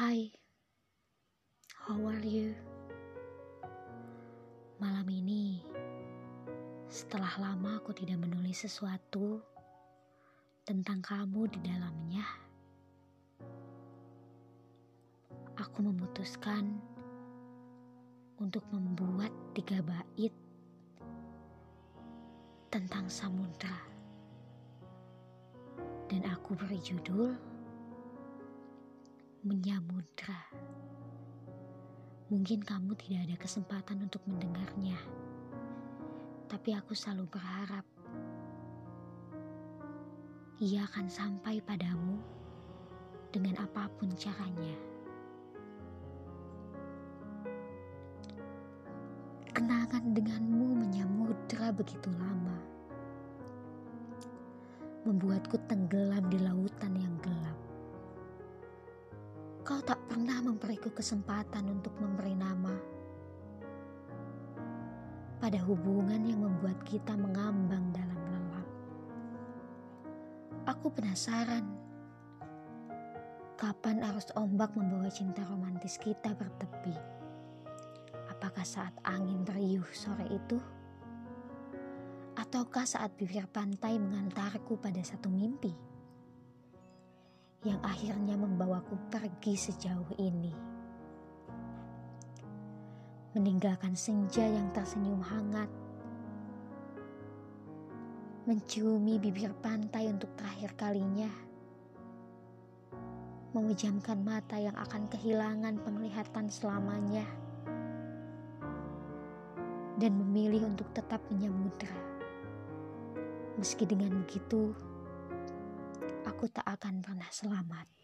Hai, how are you? Malam ini, setelah lama aku tidak menulis sesuatu tentang kamu di dalamnya, aku memutuskan untuk membuat tiga bait tentang samudra. Dan aku beri judul Menyamudra. Mungkin kamu tidak ada kesempatan untuk mendengarnya, tapi aku selalu berharap ia akan sampai padamu dengan apa pun caranya. Kenangan denganmu menyamudra begitu lama, membuatku tenggelam di lautan yang gelap. Kau tak pernah memberiku kesempatan untuk memberi nama pada hubungan yang membuat kita mengambang dalam lelap. Aku penasaran kapan arus ombak membawa cinta romantis kita bertepi. Apakah saat angin beriuh sore itu? Ataukah saat bibir pantai mengantarku pada satu mimpi? Yang akhirnya membawaku pergi sejauh ini. Meninggalkan senja yang tersenyum hangat, menciumi bibir pantai untuk terakhir kalinya, memejamkan mata yang akan kehilangan penglihatan selamanya, dan memilih untuk tetap menyamudra. Meski dengan begitu, aku tak akan pernah selamat.